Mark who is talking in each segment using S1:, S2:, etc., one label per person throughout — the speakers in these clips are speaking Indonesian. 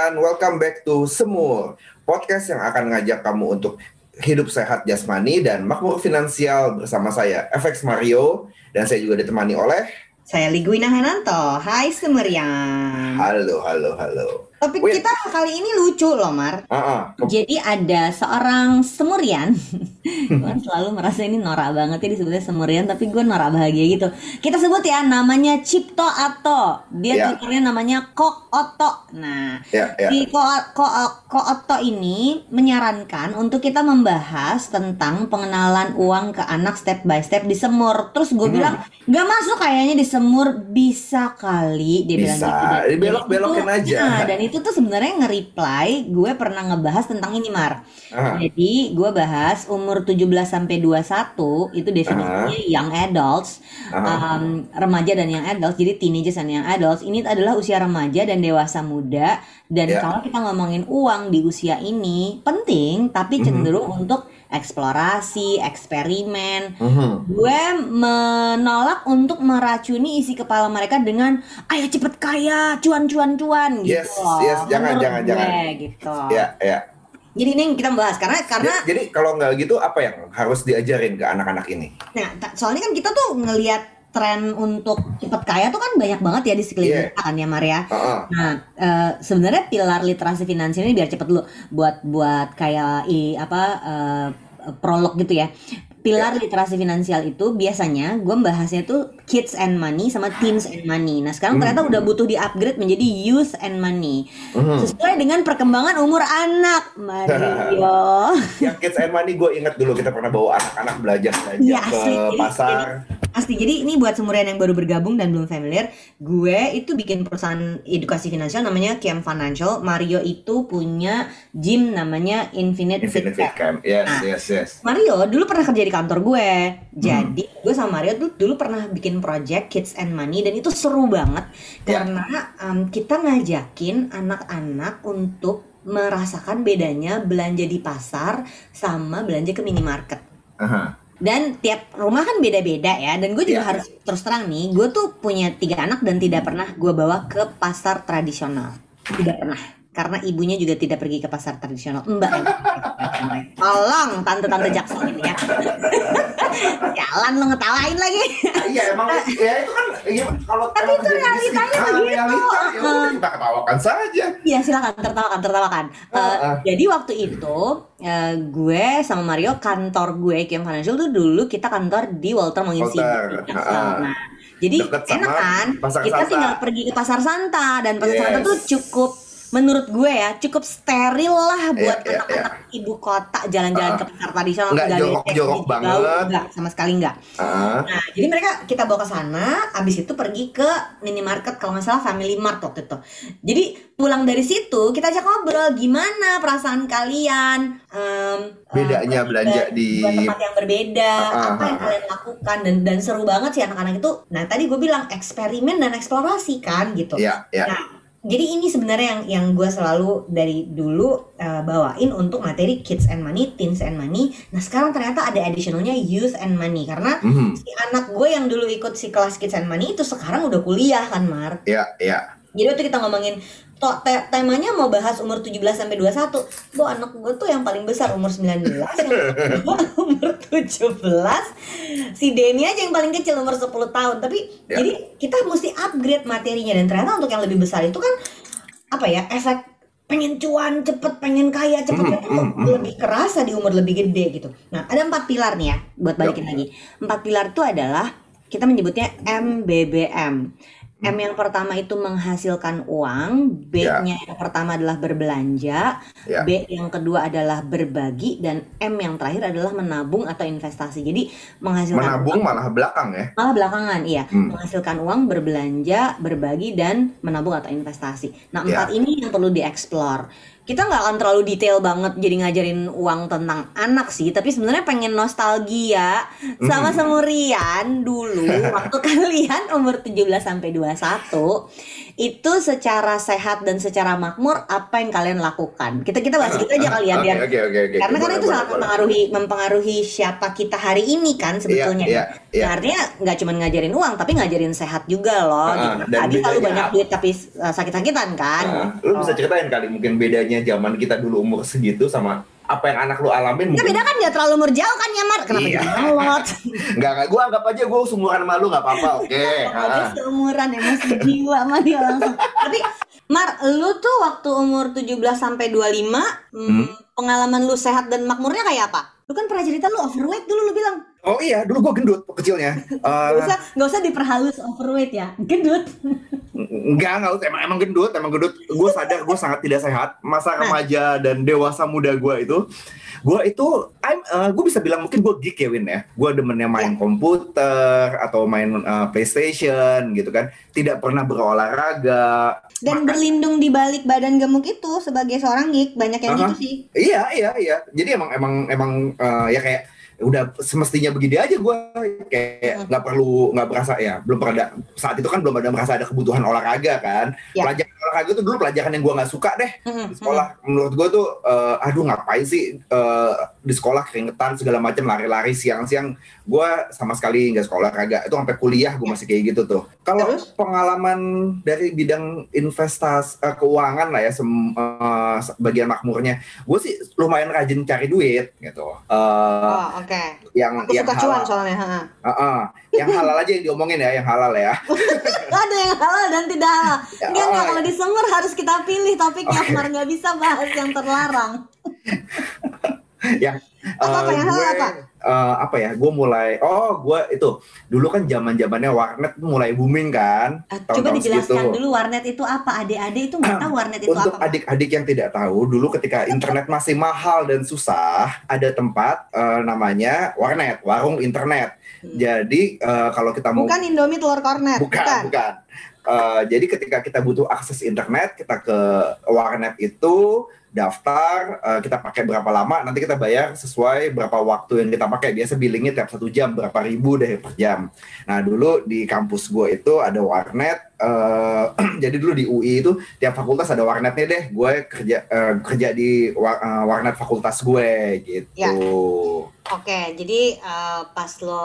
S1: Semurian, welcome back to Semur, podcast yang akan ngajak kamu untuk hidup sehat jasmani dan makmur finansial bersama saya, FX Mario, dan saya juga ditemani oleh
S2: Saya Liguina Hananto. Hai Semerian.
S1: Halo, halo, halo.
S2: Topik
S1: Wait.
S2: kita kali ini lucu loh, Mar.
S1: Ke-
S2: Jadi ada seorang Semurian. gue selalu merasa ini norak banget ya disebutnya Semurian, tapi gue norak bahagia gitu. Kita sebut ya namanya Cipto Ato. Dia
S1: Ya.
S2: twitternya namanya Kok Oto. Nah,
S1: ya, ya.
S2: Si Ko, Ko, Ko Otto ini menyarankan untuk kita membahas tentang pengenalan uang ke anak step by step di semur. Terus gue
S1: Hmm.
S2: bilang gak masuk kayaknya di semur bisa kali dia bilang
S1: Bisa,
S2: gitu. Dan- dan
S1: dibelok-belokin
S2: itu-
S1: aja.
S2: Nah, dan itu tuh sebenarnya nge-reply gue pernah ngebahas tentang ini Mar.
S1: Ah,
S2: Jadi gue bahas umur 17 sampai 21 itu definisinya young adults, um, remaja dan young adults. Jadi teenagers dan young adults ini adalah usia remaja dan dewasa muda. Dan
S1: Ya.
S2: kalau kita ngomongin uang di usia ini penting, tapi
S1: Mhm.
S2: cenderung untuk eksplorasi, eksperimen.
S1: mhm.
S2: Gue menolak untuk meracuni isi kepala mereka dengan ayo cepet kaya, cuan cuan cuan gitu.
S1: Yes,
S2: loh.
S1: yes, jangan,
S2: Menurut
S1: jangan,
S2: gue,
S1: jangan.
S2: gitu.
S1: Ya, ya.
S2: Jadi ini yang kita bahas karena karena
S1: Jadi, jadi kalau nggak gitu apa yang harus diajarin ke anak-anak ini?
S2: Nah, soalnya kan kita tuh ngelihat tren untuk cepet kaya tuh kan banyak banget ya di sekeliling
S1: Iya.
S2: kita kan ya Maria.
S1: Ah, ah.
S2: Nah, eh, sebenarnya pilar literasi finansial ini biar cepet dulu buat buat kayak i apa eh, prolog gitu ya. Pilar literasi finansial itu biasanya gue bahasnya tuh kids and money sama teens and money. Nah sekarang ternyata udah butuh di upgrade menjadi youth and money.
S1: Mhm.
S2: Sesuai dengan perkembangan umur anak, Mario.
S1: Yang kids and money gue ingat dulu kita pernah bawa anak-anak belajar belanja
S2: Iya,
S1: ke
S2: asli. Jadi-
S1: pasar.
S2: Pasti. Jadi ini buat semurian yang baru bergabung dan belum familiar, gue itu bikin perusahaan edukasi finansial namanya Kiam Financial. Mario itu punya gym namanya Infinite,
S1: Infinite
S2: Fit
S1: Camp. Yes,
S2: Nah.
S1: yes, yes.
S2: Mario dulu pernah kerja di kantor gue.
S1: Hmm.
S2: Jadi gue sama Mario tuh dulu pernah bikin project Kids and Money dan itu seru banget
S1: Ya.
S2: karena um, kita ngajakin anak-anak untuk merasakan bedanya belanja di pasar sama belanja ke minimarket.
S1: Aha.
S2: Dan tiap rumah kan beda-beda ya. Dan gue juga
S1: Iya.
S2: harus terus terang nih, gue tuh punya tiga anak dan tidak pernah gue bawa ke pasar tradisional. Tidak pernah. Karena ibunya juga tidak pergi ke pasar tradisional. Mbak Tolong tante-tante jaksel ini ya. Jalan lo ngetawain lagi.
S1: Iya emang ya itu kan iya, kalau
S2: Tapi itu realitanya
S1: ah,
S2: begitu.
S1: realita ya
S2: Heeh.
S1: kita ketawakan saja.
S2: Iya silakan tertawakan tertawakan. Eh,
S1: Heeh.
S2: Jadi waktu itu eh, gue sama Mario kantor gue Kiam Financial tuh dulu kita kantor di Walter Mangisi.
S1: Walter, heeh.
S2: Nah, jadi enak kan? Kita
S1: Santa.
S2: tinggal pergi ke pasar Santa dan pasar Santa
S1: Yes.
S2: tuh cukup menurut gue ya cukup steril lah buat
S1: Iya, iya,
S2: anak-anak ibu kota jalan-jalan ke pasar tradisional
S1: Nggak jorok-jorok
S2: yang bau,
S1: banget.
S2: nggak sama sekali nggak.
S1: Ah,
S2: Nah, jadi mereka kita bawa ke sana, abis itu pergi ke minimarket kalau nggak salah Family Mart waktu itu. Jadi pulang dari situ kita ajak ngobrol gimana perasaan kalian, em,
S1: Bedanya
S2: eh,
S1: belanja di-
S2: tempat yang berbeda,
S1: Ah,
S2: apa yang kalian lakukan dan dan seru banget sih anak-anak itu. Nah tadi gue bilang eksperimen dan eksplorasi kan gitu.
S1: ya, ya.
S2: Nah, jadi ini sebenarnya yang yang gue selalu dari dulu uh, bawain untuk materi kids and money, teens and money. Nah sekarang ternyata ada additionalnya youth and money karena
S1: Mhm.
S2: si anak gue yang dulu ikut si kelas kids and money itu sekarang udah kuliah kan Mar.
S1: Ya, ya.
S2: Jadi waktu kita ngomongin to, te- temanya mau bahas umur 17 sampai 21. Bu anak gue tuh yang paling besar umur 19, yang umur 17. Si Demi aja yang paling kecil umur 10 tahun. Tapi
S1: Ya.
S2: jadi kita mesti upgrade materinya dan ternyata untuk yang lebih besar itu kan apa ya efek pengen cuan cepet, pengen kaya cepet itu
S1: hmm, hmm.
S2: lebih kerasa di umur lebih gede gitu. Nah, ada empat pilar nih ya, buat balikin lagi. Empat pilar itu adalah kita menyebutnya MBBM. M yang pertama itu menghasilkan uang, B-nya yang pertama adalah berbelanja,
S1: Ya.
S2: B yang kedua adalah berbagi, dan M yang terakhir adalah menabung atau investasi. Jadi menghasilkan
S1: Menabung malah belakang ya.
S2: malah belakangan iya
S1: Hmm.
S2: menghasilkan uang berbelanja berbagi dan menabung atau investasi nah
S1: Ya.
S2: empat ini yang perlu dieksplor kita nggak akan terlalu detail banget jadi ngajarin uang tentang anak sih tapi sebenarnya pengen nostalgia sama
S1: Hmm.
S2: semurian dulu waktu kalian umur 17 sampai 21 itu secara sehat dan secara makmur apa yang kalian lakukan kita kita bahas gitu aja kali ya
S1: Oke,
S2: biar
S1: Oke oke oke.
S2: karena kan
S1: Boleh,
S2: itu sangat mempengaruhi mempengaruhi siapa kita hari ini kan sebetulnya.
S1: Iya, iya,
S2: Nah, artinya nggak cuma ngajarin uang tapi ngajarin sehat juga loh.
S1: Ah,
S2: gitu. Tadi selalu
S1: bedanya
S2: banyak duit tapi uh, sakit-sakitan kan.
S1: Ah, lu bisa ceritain kali mungkin bedanya zaman kita dulu umur segitu sama apa yang anak lu alamin
S2: Ya
S1: mungkin
S2: beda kan nggak terlalu umur jauh kan ya Mar? Kenapa
S1: Iya.
S2: jadi alot?
S1: Enggak, enggak. Gue anggap aja gue seumuran sama lu nggak apa-apa, oke.
S2: Aja
S1: Ah.
S2: seumuran emosi jiwa sama dia langsung. Tapi Mar, lu tuh waktu umur 17 sampai 25 hmm,
S1: Hmm.
S2: pengalaman lu sehat dan makmurnya kayak apa? Lu kan pernah cerita lu overweight dulu lu bilang.
S1: Oh iya, dulu gue gendut kecilnya. Eh,
S2: Gak usah gak usah diperhalus overweight ya. Gendut.
S1: enggak, enggak usah. Emang, emang gendut, emang gendut. Gue sadar gue sangat tidak sehat. Masa
S2: Nah.
S1: remaja dan dewasa muda gue itu, gue itu, I'm, gue bisa bilang mungkin gue geek ya Win ya. Gue demennya main komputer atau main eh, PlayStation gitu kan. Tidak pernah berolahraga.
S2: Dan berlindung di balik badan gemuk itu sebagai seorang geek banyak yang
S1: Aha.
S2: gitu sih.
S1: Iya, iya, iya. Jadi emang emang emang eh, ya kayak udah semestinya begini aja gue kayak nggak perlu nggak berasa ya belum pernah ada- saat itu kan belum ada merasa ada kebutuhan olahraga kan.
S2: Ya.
S1: pelajaran olahraga itu dulu pelajaran yang gue nggak suka deh.
S2: Mm-mm,
S1: di sekolah menurut gue tuh eh, aduh ngapain sih eh, di sekolah keringetan segala macam lari-lari siang-siang gue sama sekali nggak sekolah olahraga itu sampai kuliah gue masih kayak gitu tuh kalau pengalaman dari bidang investasi eh, keuangan lah ya sem- eh, bagian makmurnya gue sih lumayan rajin cari duit gitu Eh,
S2: Oh, oke.
S1: yang
S2: Aku
S1: yang
S2: suka
S1: halal
S2: cuan soalnya. ha.
S1: Ah, ah. yang halal aja yang diomongin ya yang halal ya
S2: Ada yang halal dan tidak halal.
S1: Ya,
S2: Enggak, enggak. Kalau di summer harus kita pilih topiknya.
S1: Oke.
S2: Mar nggak bisa bahas yang terlarang.
S1: yang eh,
S2: yang halal
S1: gue,
S2: apa?
S1: eh, apa ya gue mulai oh gue itu dulu kan zaman zamannya warnet mulai booming kan
S2: Eh, Coba
S1: tahun-tahun
S2: dijelaskan
S1: segitu.
S2: dulu warnet itu apa? Adik-adik itu nggak tahu warnet itu
S1: Untuk
S2: apa.
S1: adik-adik yang tidak tahu, dulu ketika internet masih mahal dan susah, ada tempat eh, namanya warnet, warung internet.
S2: Hmm.
S1: Jadi eh, kalau kita mau
S2: Bukan Indomie telur kornet.
S1: bukan, bukan. Eh, jadi ketika kita butuh akses internet, kita ke warnet itu daftar, eh, kita pakai berapa lama, nanti kita bayar sesuai berapa waktu yang kita pakai. Biasa billingnya tiap satu jam berapa ribu deh per jam. Nah dulu di kampus gue itu ada warnet. eh, jadi dulu di UI itu tiap fakultas ada warnetnya deh. Gue kerja eh, kerja di wa- eh, warnet fakultas gue gitu.
S2: Ya. Oke, jadi eh, pas lo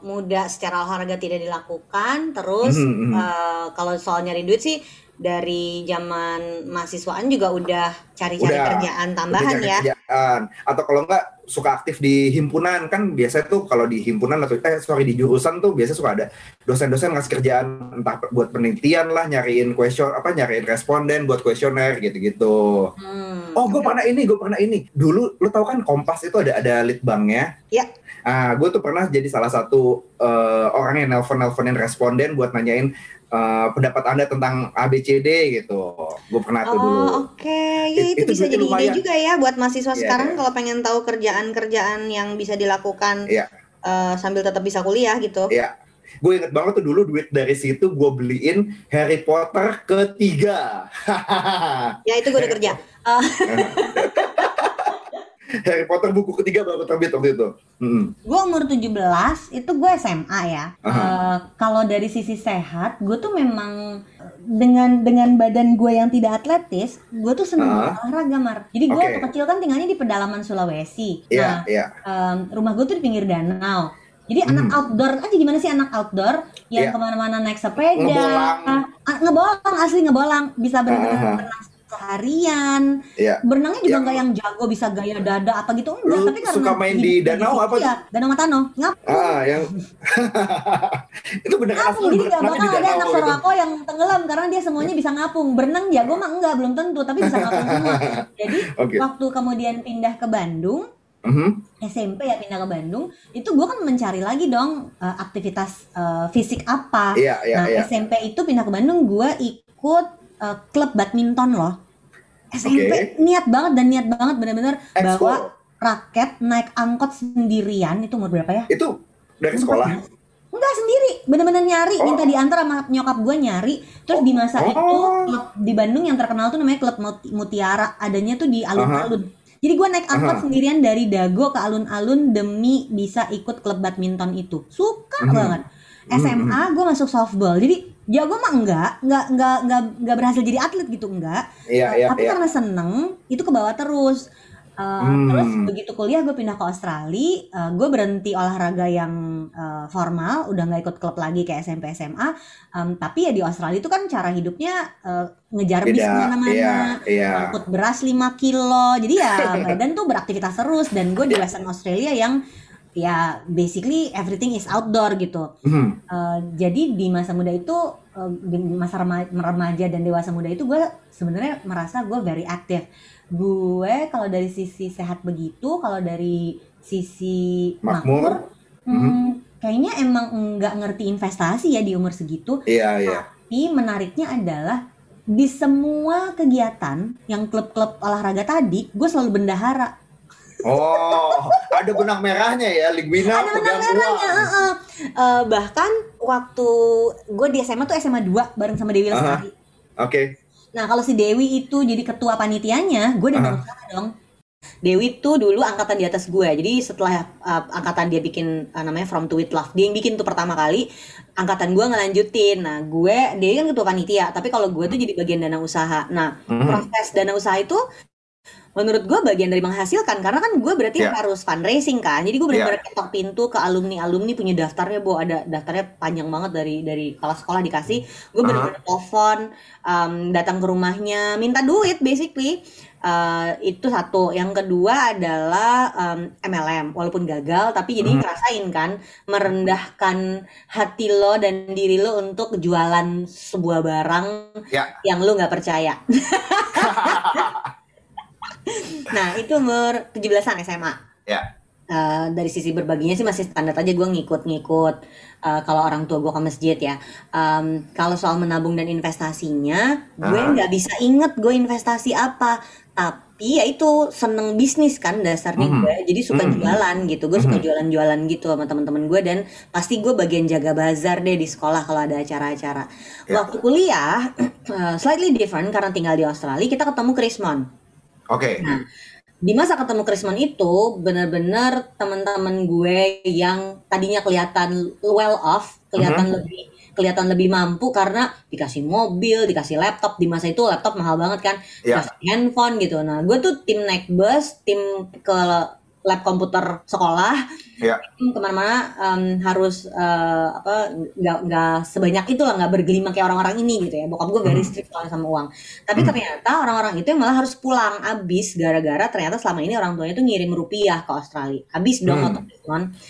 S2: muda secara olahraga tidak dilakukan, terus
S1: Mhm, mhm.
S2: eh, kalau soal nyari duit sih dari zaman mahasiswaan juga udah cari-cari
S1: Udah.
S2: kerjaan tambahan
S1: cari
S2: ya.
S1: kerjaan. Atau kalau enggak suka aktif di himpunan kan biasa tuh kalau di himpunan atau eh sorry di jurusan tuh biasa suka ada dosen-dosen ngasih kerjaan entah buat penelitian lah nyariin question apa nyariin responden buat kuesioner gitu-gitu.
S2: Hmm.
S1: Oh gue pernah ini gue pernah ini dulu lu tahu kan Kompas itu ada ada litbangnya.
S2: Ya.
S1: Ah gue tuh pernah jadi salah satu eh, orang yang nelpon nelponin responden buat nanyain eh, pendapat anda tentang ABCD gitu. Gue pernah tuh dulu.
S2: Oh oke, ya
S1: It-
S2: itu,
S1: itu
S2: bisa jadi ide
S1: lumayan.
S2: juga ya buat mahasiswa
S1: Iya,
S2: sekarang
S1: iya.
S2: kalau pengen tahu kerjaan-kerjaan yang bisa dilakukan
S1: Iya.
S2: eh, sambil tetap bisa kuliah gitu.
S1: Iya. Gue inget banget tuh dulu duit dari situ gue beliin Harry Potter ketiga.
S2: Ya itu gue udah kerja.
S1: Harry Potter buku ketiga baru terbit waktu itu. Mm-mm.
S2: gue umur 17 itu gue SMA ya.
S1: Aha.
S2: Eh, kalau dari sisi sehat, gue tuh memang eh, dengan dengan badan gue yang tidak atletis, gue tuh seneng olahraga mar. Jadi gue waktu kecil kan tinggalnya di pedalaman Sulawesi.
S1: Iya,
S2: Nah,
S1: iya.
S2: em, rumah gue tuh di pinggir danau. Jadi
S1: Hmm.
S2: anak outdoor aja gimana sih anak outdoor yang
S1: Iya.
S2: ke mana-mana naik sepeda,
S1: Ngebolang.
S2: Ah, ngebolang asli ngebolang bisa benar-benar berenang seharian.
S1: Iya.
S2: Berenangnya juga nggak yang jago bisa gaya dada apa gitu enggak,
S1: Lu
S2: tapi karena
S1: suka main di danau apa
S2: ya, danau Matano. Ngapung.
S1: Ah, yang itu beneran
S2: Ngapung, jadi nggak bakal ada anak
S1: gitu.
S2: Sorako yang tenggelam karena dia semuanya bisa ngapung. Berenang jago mah enggak, belum tentu, tapi bisa ngapung semua. Jadi
S1: Oke.
S2: waktu kemudian pindah ke Bandung,
S1: Mhm.
S2: SMP ya pindah ke Bandung, itu gue kan mencari lagi dong eh, aktivitas eh, fisik apa.
S1: Iya, iya,
S2: nah
S1: iya.
S2: SMP itu pindah ke Bandung, gue ikut eh, klub badminton loh. SMP niat banget dan niat banget bener-bener
S1: Ekskul.
S2: bawa raket naik angkot sendirian itu umur berapa ya?
S1: Itu dari sekolah.
S2: Enggak sendiri, bener-bener nyari,
S1: Oh.
S2: minta diantar sama nyokap gue nyari. Terus di masa
S1: Oh.
S2: itu klub di Bandung yang terkenal tuh namanya klub Mut- Mutiara, adanya tuh di alun-alun. Jadi gue naik angkot
S1: Aha.
S2: sendirian dari Dago ke alun-alun demi bisa ikut klub badminton itu. Suka
S1: Mhm.
S2: banget. SMA gue masuk softball. Jadi jago mah enggak, enggak enggak enggak enggak berhasil jadi atlet gitu enggak.
S1: Iya,
S2: Uh,
S1: iya,
S2: tapi
S1: iya.
S2: karena seneng itu ke bawah terus Uh,
S1: Hmm.
S2: terus begitu kuliah gue pindah ke Australia uh, gue berhenti olahraga yang uh, formal udah nggak ikut klub lagi kayak SMP SMA Um, tapi ya di Australia itu kan cara hidupnya uh, ngejar bis
S1: Beda.
S2: ke
S1: mana-mana Iya,
S2: iya. beras 5 kilo jadi ya badan tuh beraktivitas terus dan gue di Western Australia yang ya basically everything is outdoor gitu
S1: Mhm.
S2: Uh, jadi di masa muda itu uh, di masa rema- remaja dan dewasa muda itu gue sebenarnya merasa gue very active gue kalau dari sisi sehat begitu kalau dari sisi
S1: Makmur.
S2: makmur hmm, kayaknya emang nggak ngerti investasi ya di umur segitu
S1: Iya, iya.
S2: tapi menariknya adalah di semua kegiatan yang klub-klub olahraga tadi gue selalu bendahara
S1: Oh, ada benang merahnya ya, Ligwina
S2: ada benang
S1: pegang
S2: merahnya
S1: uang.
S2: heeh. Eh, bahkan waktu gue di SMA tuh SMA 2 bareng sama Dewi Lestari
S1: Oke.
S2: Nah kalau si Dewi itu jadi ketua panitianya, gue udah
S1: Aha.
S2: berusaha dong. Dewi tuh dulu angkatan di atas gue, jadi setelah uh, angkatan dia bikin uh, namanya From to With Love, dia yang bikin tuh pertama kali, angkatan gue ngelanjutin. Nah gue, Dewi kan ketua panitia, tapi kalau gue tuh jadi bagian dana usaha. Nah
S1: Mhm.
S2: proses dana usaha itu menurut gue bagian dari menghasilkan karena kan gue berarti
S1: Iya.
S2: harus fundraising kan? Jadi gue benar-benar ketok pintu ke alumni alumni punya daftarnya bu ada daftarnya panjang banget dari dari kepala sekolah dikasih. Gue benar-benar telepon um, datang ke rumahnya minta duit basically. Uh, itu satu. Yang kedua adalah um, MLM walaupun gagal tapi jadi
S1: Mhm.
S2: ngerasain kan? Merendahkan hati lo dan diri lo untuk jualan sebuah barang
S1: Ya.
S2: yang lo nggak percaya Nah, itu umur 17-an SMA.
S1: Ya.
S2: Eh, dari sisi berbaginya sih masih standar aja gue ngikut-ngikut eh, kalau orang tua gue ke masjid ya. Em, kalau soal menabung dan investasinya, gue nggak bisa inget gue investasi apa. Tapi ya itu seneng bisnis kan dasarnya
S1: Mhm.
S2: gue. Jadi suka
S1: Mhm.
S2: jualan gitu. Gue suka
S1: Mhm.
S2: jualan-jualan gitu sama teman-teman gue dan pasti gue bagian jaga bazar deh di sekolah kalau ada acara-acara.
S1: Ya.
S2: Waktu kuliah eh, slightly different karena tinggal di Australia, kita ketemu Krismon
S1: Oke.
S2: Nah, di masa ketemu Krismon itu benar-benar teman-teman gue yang tadinya kelihatan well off, kelihatan lebih kelihatan lebih mampu karena dikasih mobil, dikasih laptop di masa itu laptop mahal banget kan, dikasih handphone gitu. Nah, gue tuh tim naik bus, tim ke lab komputer sekolah,
S1: Ya.
S2: tim ke mana-mana em, harus eh, apa nggak nggak sebanyak itu lah nggak bergelima kayak orang-orang ini gitu ya. Bokap gue very
S1: Hmm.
S2: strict soalnya sama uang. Tapi
S1: Hmm.
S2: ternyata orang-orang itu yang malah harus pulang abis gara-gara ternyata selama ini orang tuanya tuh ngirim rupiah ke Australia. Habis dong
S1: Hmm.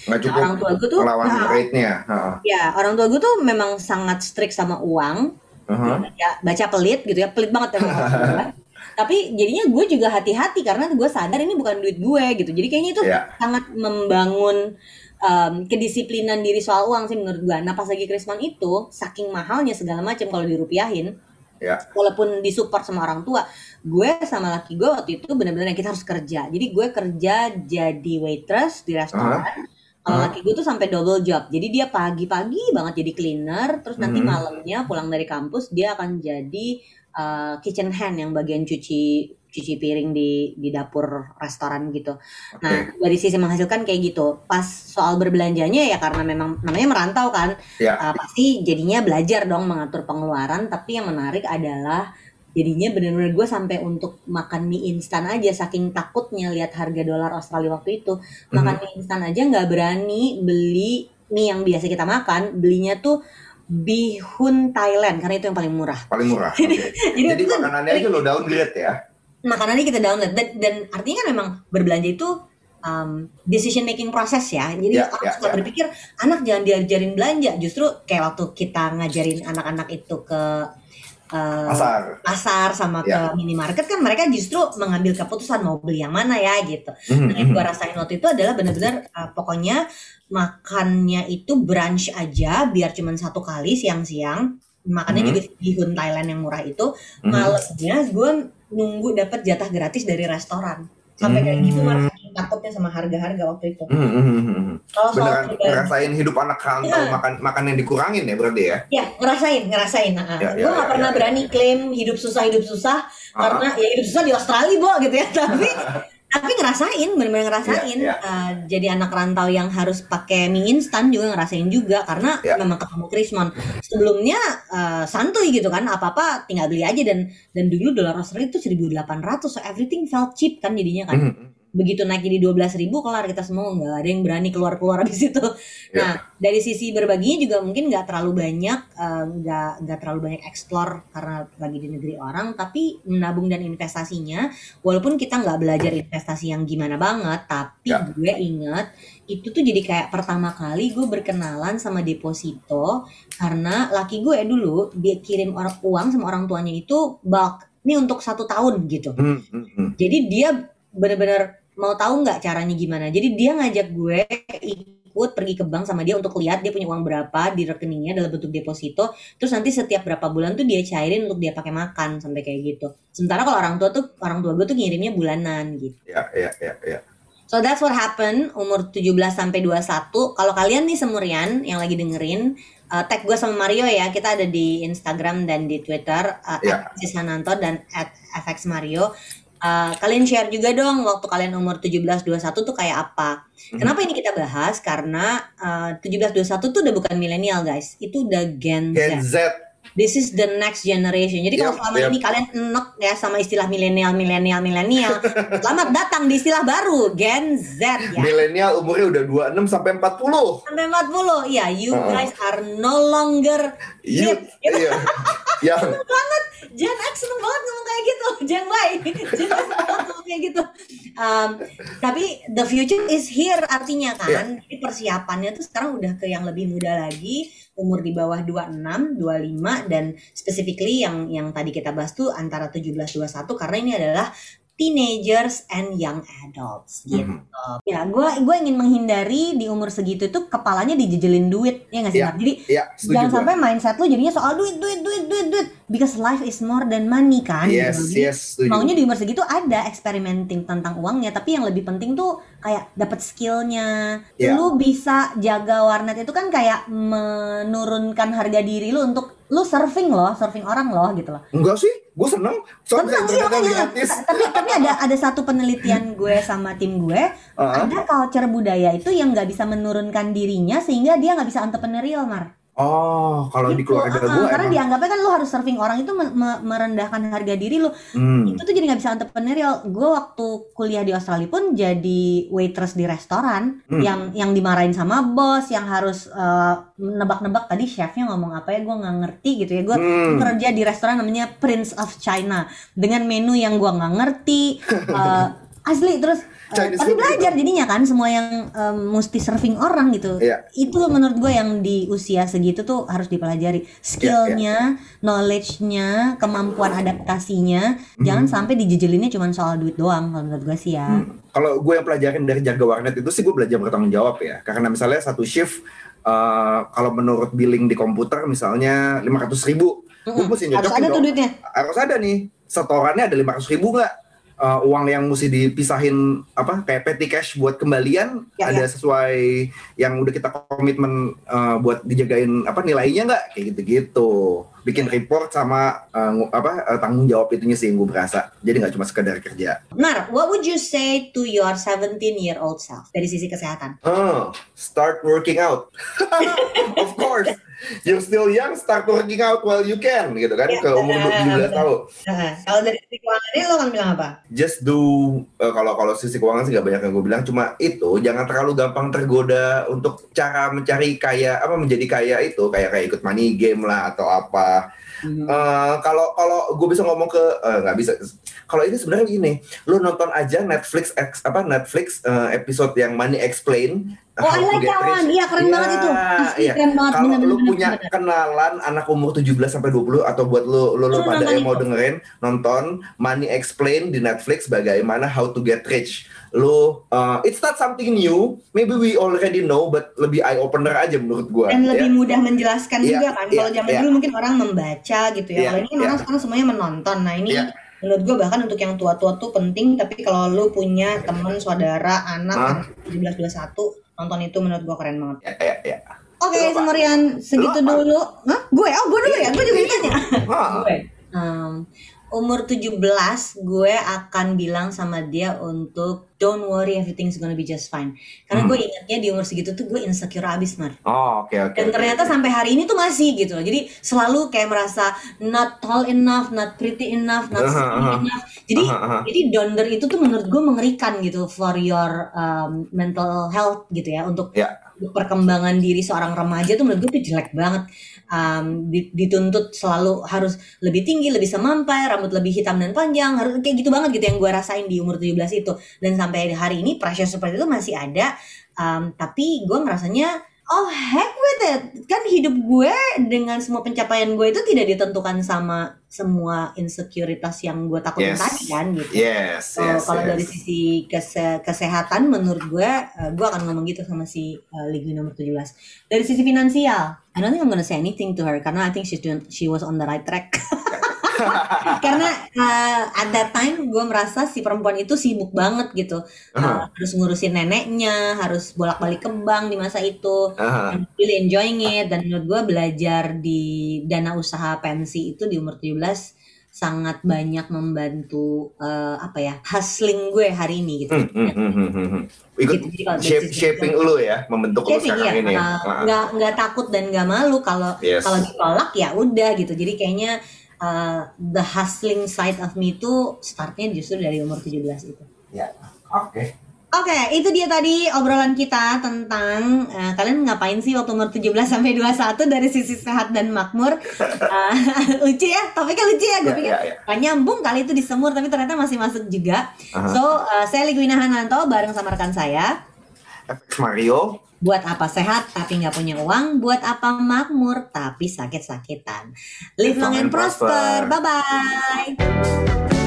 S1: Nggak
S2: Nah, orang tua gue tuh
S1: melawan
S2: nah,
S1: rate-nya. Heeh.
S2: ya orang tua gue tuh memang sangat strict sama uang.
S1: Heeh.
S2: Ya, baca pelit gitu ya, pelit banget ya. Tapi jadinya gue juga hati-hati karena gue sadar ini bukan duit gue gitu. Jadi kayaknya itu
S1: Ya.
S2: sangat membangun em, kedisiplinan diri soal uang sih menurut gue. Nah pas lagi Krismon itu saking mahalnya segala macam kalau dirupiahin,
S1: Ya.
S2: walaupun disupport sama orang tua, gue sama laki gue waktu itu benar-benar yang kita harus kerja. Jadi gue kerja jadi waitress di restoran. Kalau
S1: Aha.
S2: laki gue tuh sampai double job. Jadi dia pagi-pagi banget jadi cleaner, terus nanti
S1: Mhm.
S2: malamnya pulang dari kampus dia akan jadi uh, kitchen hand yang bagian cuci cuci piring di di dapur restoran gitu. Nah, dari sisi menghasilkan kayak gitu. Pas soal berbelanjanya ya karena memang namanya merantau kan,
S1: Ya.
S2: uh, pasti jadinya belajar dong mengatur pengeluaran. Tapi yang menarik adalah jadinya benar-benar gue sampai untuk makan mie instan aja saking takutnya lihat harga dolar Australia waktu itu makan mie instan aja nggak berani beli mie yang biasa kita makan belinya tuh bihun Thailand karena itu yang paling murah.
S1: Paling murah. oke.
S2: Jadi,
S1: Jadi
S2: itu kan
S1: makanannya aja lo downgrade ya.
S2: makanannya kita download dan, dan artinya kan memang berbelanja itu um, decision making proses ya. Jadi
S1: Ya,
S2: orang
S1: ya,
S2: suka
S1: ya.
S2: berpikir anak jangan diajarin belanja. Justru kayak waktu kita ngajarin anak-anak itu ke uh,
S1: Pasar.
S2: pasar sama
S1: Ya.
S2: ke minimarket kan mereka justru mengambil keputusan mau beli yang mana ya gitu.
S1: Mhm,
S2: Nah, yang
S1: mhm.
S2: gue rasain waktu itu adalah benar-benar uh, pokoknya makannya itu brunch aja biar cuman satu kali siang-siang. Makannya
S1: Mhm.
S2: juga di bihun Thailand yang murah itu.
S1: Mhm.
S2: Malamnya gue nunggu dapat jatah gratis dari restoran. Sampai kayak gitu
S1: Hmm.
S2: Takutnya sama harga-harga waktu itu.
S1: Mhm, mhm.
S2: Kalau soal
S1: Beneran ngerasain hidup anak rantau
S2: Iya.
S1: makan makan yang dikurangin ya berarti ya?
S2: Ya, ngerasain, ngerasain. Nah,
S1: Ya,
S2: gue
S1: ya,
S2: gak
S1: ya,
S2: pernah
S1: ya,
S2: berani klaim hidup susah, hidup susah.
S1: Ah.
S2: Karena ya hidup susah di Australia, Bo, gitu ya. Tapi tapi ngerasain, bener-bener ngerasain.
S1: Ya, ya.
S2: Uh, jadi anak rantau yang harus pakai mie instan juga ngerasain juga. Karena
S1: Ya.
S2: memang ketemu Krismon. Sebelumnya uh, santuy gitu kan, apa-apa tinggal beli aja. Dan dan dulu dolar Australia itu 1.800, so everything felt cheap kan jadinya kan.
S1: Mhm.
S2: Begitu naik jadi 12.000 ribu kelar kita semua nggak ada yang berani keluar keluar habis itu.
S1: Ya.
S2: Nah dari sisi berbaginya juga mungkin nggak terlalu banyak eh, nggak nggak terlalu banyak explore karena lagi di negeri orang tapi menabung dan investasinya walaupun kita nggak belajar investasi yang gimana banget tapi
S1: Ya.
S2: gue inget itu tuh jadi kayak pertama kali gue berkenalan sama deposito karena laki gue dulu dia kirim orang uang sama orang tuanya itu bulk ini untuk satu tahun gitu
S1: Mhm, mhm.
S2: jadi dia benar-benar mau tahu nggak caranya gimana. Jadi dia ngajak gue ikut pergi ke bank sama dia untuk lihat dia punya uang berapa di rekeningnya dalam bentuk deposito. Terus nanti setiap berapa bulan tuh dia cairin untuk dia pakai makan sampai kayak gitu. Sementara kalau orang tua tuh orang tua gue tuh ngirimnya bulanan gitu.
S1: Ya, ya, ya, ya.
S2: So that's what happened umur 17 sampai 21. Kalau kalian nih semurian yang lagi dengerin uh, tag gue sama Mario ya. Kita ada di Instagram dan di Twitter uh,
S1: Ya.
S2: @sisananto dan @fxmario. Uh, kalian share juga dong waktu kalian umur 17 21 tuh kayak apa.
S1: Mhm.
S2: Kenapa ini kita bahas? Karena uh, 17 21 tuh udah bukan milenial guys. Itu udah Gen Z.
S1: Gen Z.
S2: This is the next generation. Jadi kalau
S1: Yap,
S2: selama
S1: yap.
S2: ini kalian enek ya sama istilah milenial, milenial, milenial, selamat datang di istilah baru Gen Z ya.
S1: Milenial umurnya udah 26 sampai 40.
S2: Sampai 40. Ya, you
S1: Uh-uh.
S2: guys are no longer
S1: Iya.
S2: Gitu.
S1: Iya. Yang
S2: Gen X seneng banget ngomong kayak gitu. Gen Y. Gen Y seneng banget ngomong kayak gitu. Um, tapi the future is here artinya kan. Jadi persiapannya tuh sekarang udah ke yang lebih muda lagi, umur di bawah 26, 25 dan specifically yang yang tadi kita bahas tuh antara 17 21 karena ini adalah teenagers and young adults gitu.
S1: Mhm.
S2: Ya, gue gue ingin menghindari di umur segitu itu kepalanya dijejelin duit ya nggak sih?
S1: Iya.
S2: Mar? Jadi
S1: ya, setuju
S2: jangan
S1: gua.
S2: sampai mindset lu jadinya soal duit, duit, duit, duit, duit. Because life is more than money kan.
S1: Yes,
S2: gitu.
S1: Yes, setuju.
S2: Maunya di umur segitu ada experimenting tentang uangnya, tapi yang lebih penting tuh kayak dapat skillnya.
S1: Iya.
S2: Lu bisa jaga warnet itu kan kayak menurunkan harga diri lu untuk lu surfing loh, surfing orang loh gitu loh.
S1: Enggak sih, gue seneng.
S2: Makanya.
S1: gratis.
S2: tapi tapi ada ada satu penelitian gue sama tim gue
S1: Ah.
S2: ada culture budaya itu yang nggak bisa menurunkan dirinya sehingga dia nggak bisa entrepreneurial mar
S1: Oh, kalau di
S2: Gitu,
S1: keluarga
S2: ah,
S1: gue
S2: karena
S1: emang.
S2: dianggapnya kan lu harus surfing orang itu me- me- merendahkan harga diri lu
S1: Hmm.
S2: itu tuh jadi nggak bisa entrepreneurial gue waktu kuliah di Australia pun jadi waitress di restoran
S1: Hmm.
S2: yang yang dimarahin sama bos yang harus eh, nebak-nebak tadi chefnya ngomong apa ya gue nggak ngerti gitu ya gue
S1: Hmm.
S2: kerja di restoran namanya Prince of China dengan menu yang gua nggak ngerti eh, asli terus eh,
S1: Chinese
S2: tapi
S1: food
S2: belajar jadinya kan semua yang em, mesti serving orang gitu
S1: Iya.
S2: itu menurut gue yang di usia segitu tuh harus dipelajari skillnya knowledge-nya kemampuan adaptasinya jangan sampai dijejelinnya cuma soal duit doang kalau menurut gue sih ya
S1: Hmm. Kalau gue yang pelajarin dari jaga warnet itu sih gue belajar bertanggung jawab ya. Karena misalnya satu shift, eh, kalau menurut billing di komputer misalnya 500 ribu, gue
S2: Mm-mm.
S1: mesti
S2: harus ada tuh
S1: dong.
S2: duitnya
S1: Harus ada nih, setorannya ada 500 ribu nggak? Eh, uang yang mesti dipisahin apa kayak petty cash buat kembalian
S2: Ya,
S1: ada sesuai yang udah kita komitmen eh, buat dijagain apa nilainya nggak? Kayak gitu-gitu bikin report sama uh, apa uh, tanggung jawab itunya sih yang gue berasa. Jadi nggak cuma sekedar kerja.
S2: Mar, what would you say to your 17 year old self dari sisi kesehatan?
S1: Oh, start working out. of course. You're still young, start working out while you can gitu kan
S2: Ya,
S1: ke umur
S2: benar,
S1: 17 tahun.
S2: Nah, kalau dari sisi keuangannya lo akan bilang apa?
S1: Just do uh, kalau kalau sisi keuangan sih gak banyak yang gue bilang cuma itu jangan terlalu gampang tergoda untuk cara mencari kaya apa menjadi kaya itu kayak kayak ikut money game lah atau apa.
S2: Hmm.
S1: Eh, kalau kalau gue bisa ngomong ke eh, nggak bisa kalau ini sebenarnya gini lu nonton aja Netflix ex, apa Netflix eh, episode yang Money Explain
S2: Oh, I like that one. Iya, keren banget itu. Asli,
S1: iya.
S2: keren banget.
S1: Kalau lu punya
S2: bener.
S1: kenalan anak umur 17 sampai 20 atau buat lu lu, lu pada yang mau dengerin nonton Money Explain di Netflix bagaimana How to Get Rich. Lu uh, it's not something new, maybe we already know but lebih eye opener aja menurut gua.
S2: dan
S1: ya.
S2: lebih mudah menjelaskan
S1: Iya,
S2: juga kan. Kalau
S1: iya,
S2: zaman
S1: iya.
S2: dulu mungkin orang membaca gitu ya.
S1: Iya,
S2: Kalau ini kan
S1: iya.
S2: orang sekarang semuanya menonton. Nah ini
S1: Iya.
S2: menurut gue bahkan untuk yang tua-tua tuh penting. Tapi kalau lu punya teman, saudara, anak,
S1: Hah?
S2: 17-21 nonton itu menurut gue keren banget.
S1: Ya, ya, ya.
S2: Oke,
S1: apa?
S2: Semerian segitu
S1: Lu
S2: dulu. Hah? Gue? Oh, gue dulu ya? Gue juga ditanya. Gue. Um, umur 17 gue akan bilang sama dia untuk don't worry everything's gonna be just fine. Karena
S1: Hmm.
S2: gue ingatnya di umur segitu tuh gue insecure abis, Mar.
S1: Oh, oke oke.
S2: Dan ternyata sampai hari ini tuh masih gitu loh. Jadi selalu kayak merasa not tall enough, not pretty enough, not
S1: Aha,
S2: skinny
S1: aha.
S2: enough. Jadi
S1: Aha, aha.
S2: jadi donder itu tuh menurut gue mengerikan gitu for your um, mental health gitu ya untuk
S1: Ya.
S2: untuk perkembangan diri seorang remaja tuh menurut gue tuh jelek banget um, di- dituntut selalu harus lebih tinggi lebih semampai rambut lebih hitam dan panjang harus kayak gitu banget gitu yang gue rasain di umur 17 itu. Dan sampai hari ini pressure seperti itu masih ada um, tapi gue ngerasanya oh heck it kan hidup gue dengan semua pencapaian gue itu tidak ditentukan sama semua insekuritas yang gue takutin
S1: Yes.
S2: tadi kan gitu
S1: Yes,
S2: So,
S1: yes,
S2: kalau
S1: yes.
S2: dari sisi kese- kesehatan menurut gue uh, gue akan ngomong gitu sama si uh, Ligi nomor 17 dari sisi finansial I don't think I'm gonna say anything to her karena I think she's doing, she was on the right track karena uh, at that time gue merasa si perempuan itu sibuk banget gitu Uh,
S1: Aha,
S2: harus ngurusin neneknya harus bolak-balik ke bank di masa itu really enjoying it dan menurut gue belajar di dana usaha pensi itu di umur 17 sangat banyak membantu eh, apa ya hustling gue hari ini gitu.
S1: Hmm, hmm, hmm, hmm, hmm, hmm. Ikut
S2: Gitu, jadi
S1: shape, shaping lu ya, membentuk lu
S2: Shaping,
S1: sekarang
S2: iya.
S1: ini.
S2: Eh,
S1: Ah.
S2: nggak nggak takut dan nggak malu kalau
S1: Yes.
S2: kalau ditolak ya udah gitu. Jadi kayaknya eh, the hustling side of me itu startnya justru dari umur 17 itu.
S1: Ya, oke.
S2: Oke, itu dia tadi obrolan kita tentang eh, kalian ngapain sih waktu umur 17 sampai 21 dari sisi sehat dan makmur. Eh, lucu ya, topiknya lucu ya. Gue
S1: Ya,
S2: pikir
S1: ya, ya.
S2: "Nggak nyambung kali itu disemur tapi ternyata masih masuk juga.
S1: Aha.
S2: So, eh, saya Ligwina Hananto bareng sama rekan saya.
S1: Mario.
S2: Buat apa sehat tapi nggak punya uang, buat apa makmur tapi sakit-sakitan. Live long and prosper. Bye bye.